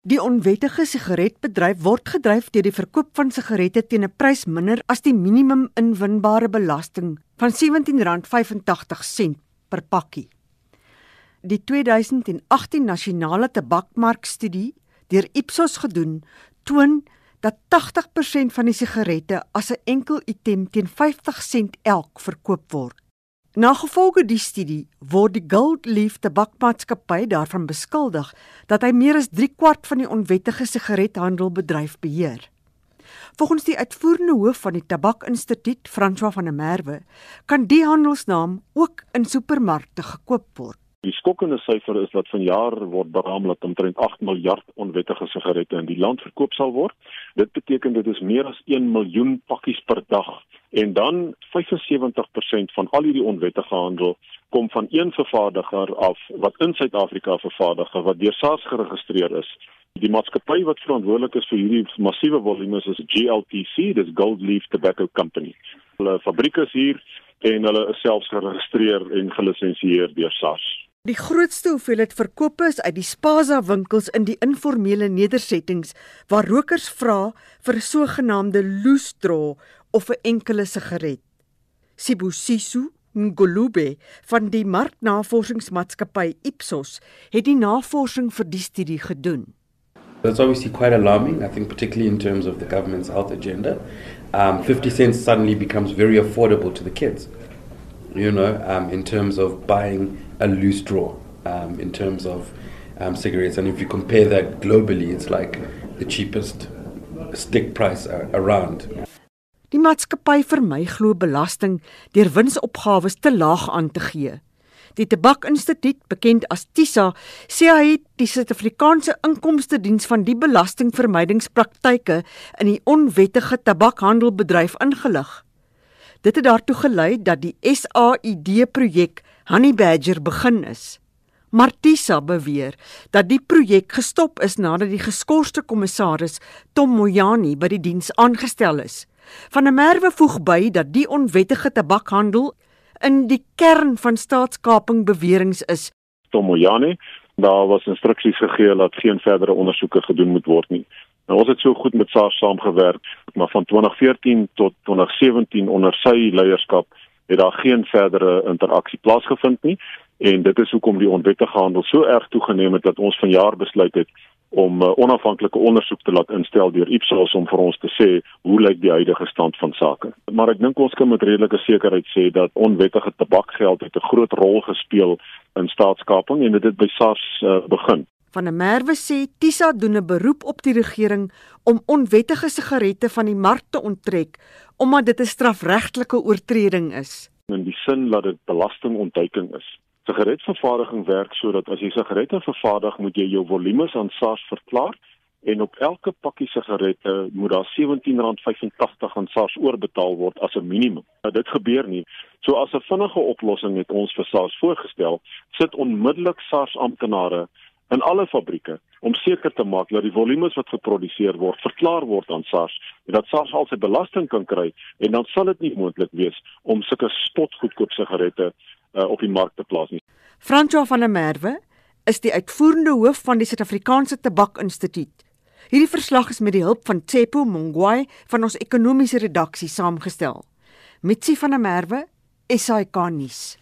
Die onwettige sigaretbedryf word gedryf deur die verkoop van sigarette teen 'n prys minder as die minimum inwinbare belasting van R17.85 per pakkie. Die 2018 nasionale tabakmarkstudie deur Ipsos gedoen, toon dat 80% van die sigarette as 'n enkel item teen 50 sent elk verkoop word. Na gevolge die studie word die Gold Leaf Tabakmaatskappy daarvan beskuldig dat hy meer as 3 kwart van die onwettige sigarethandel bedryf beheer. Volgens die uitvoerende hoof van die Tabakinstituut, François van der Merwe, kan die handelsnaam ook in supermarkte gekoop word. Die skokkende syfer is dat vanjaar word beraam dat omtrent 8 miljard onwettige sigarette in die land verkoop sal word. Dit beteken dit is meer as 1 miljoen pakkies per dag en dan 75% van al hierdie onwettige handel kom van een vervaardiger af wat in Suid-Afrika vervaardig wat deur SARS geregistreer is. Die maatskappy wat verantwoordelik is vir hierdie massiewe volumes is GLTC, dis Gold Leaf Tobacco Company. Hulle fabriek is hier en hulle is selfs geregistreer en gelisensieer deur SARS. Die grootste hoeveelheid verkope is uit die Spaza winkels in die informele nedersettings waar rokers vra vir 'n sogenaamde loose draw of 'n enkele sigaret. Sibusiso Ngolube van die marknavorsingsmaatskappy Ipsos het die navorsing vir die studie gedoen. That's obviously quite alarming, I think, particularly in terms of the government's health agenda. Um, 50 cents suddenly becomes very affordable to the kids, you know, um, in terms of buying a loose draw, um, in terms of um, cigarettes. And if you compare that globally, it's like the cheapest stick price around. Die maatskappy vermy glo belasting deur winsopgawes te laag aan te gee. Die Tabakinstituut, bekend as TISA, sê hy het die Suid-Afrikaanse Inkomste Diens van die belastingvermydingspraktyke in die onwettige tabakhandelbedryf ingelig. Dit het daartoe gelei dat die SAID-projek Honey Badger begin is. Martisa beweer dat die projek gestop is nadat die geskorste kommissaris Tom Moyani by die diens aangestel is. Van der Merwe voeg by dat die onwettige tabakhandel in die kern van staatskaping beweringe is. Tomoyane, daar was instruksies gegee dat geen verdere ondersoeke gedoen moet word nie. Nou ons het so goed met SARS saamgewerk, maar van 2014 tot 2017 onder sy leierskap het daar geen verdere interaksie plaasgevind nie en dit is hoekom die onwettige handel so erg toegeneem het dat ons vanjaar besluit het om uh, onafhanklike ondersoek te laat instel deur Ipsos om vir ons te sê hoe lyk die huidige stand van sake. Maar ek dink ons kan met redelike sekerheid sê dat onwettige tabakgeld het 'n groot rol gespeel in staatskaping en dit het by SARS uh, begin. Van der Merwe sê Tisa doen 'n beroep op die regering om onwettige sigarette van die mark te onttrek omdat dit 'n strafregtelike oortreding is. In die sin dat dit belastingontduiking is. Sigaretvervaardiging werk sodat as jy sigarette vervaardig, moet jy jou volumes aan SARS verklaar en op elke pakkie sigarette moet daar R17.85 aan SARS oorbetaal word as 'n minimum. Nou dit gebeur nie. So as 'n vinnige oplossing het ons vir SARS voorgestel, sit onmiddellik SARS amptenare in alle fabrieke om seker te maak dat die volumes wat geproduseer word verklaar word aan SARS en dat SARS al sy belasting kan kry en dan sal dit nie moontlik wees om sulke spotgoedkoop sigarette uh, op die mark te plaas nie. François van der Merwe is die uitvoerende hoof van die Suid-Afrikaanse Tabakinstituut. Hierdie verslag is met die hulp van Tsepo Mongwai van ons ekonomiese redaksie saamgestel. Mitsi van der Merwe, SAK nuus.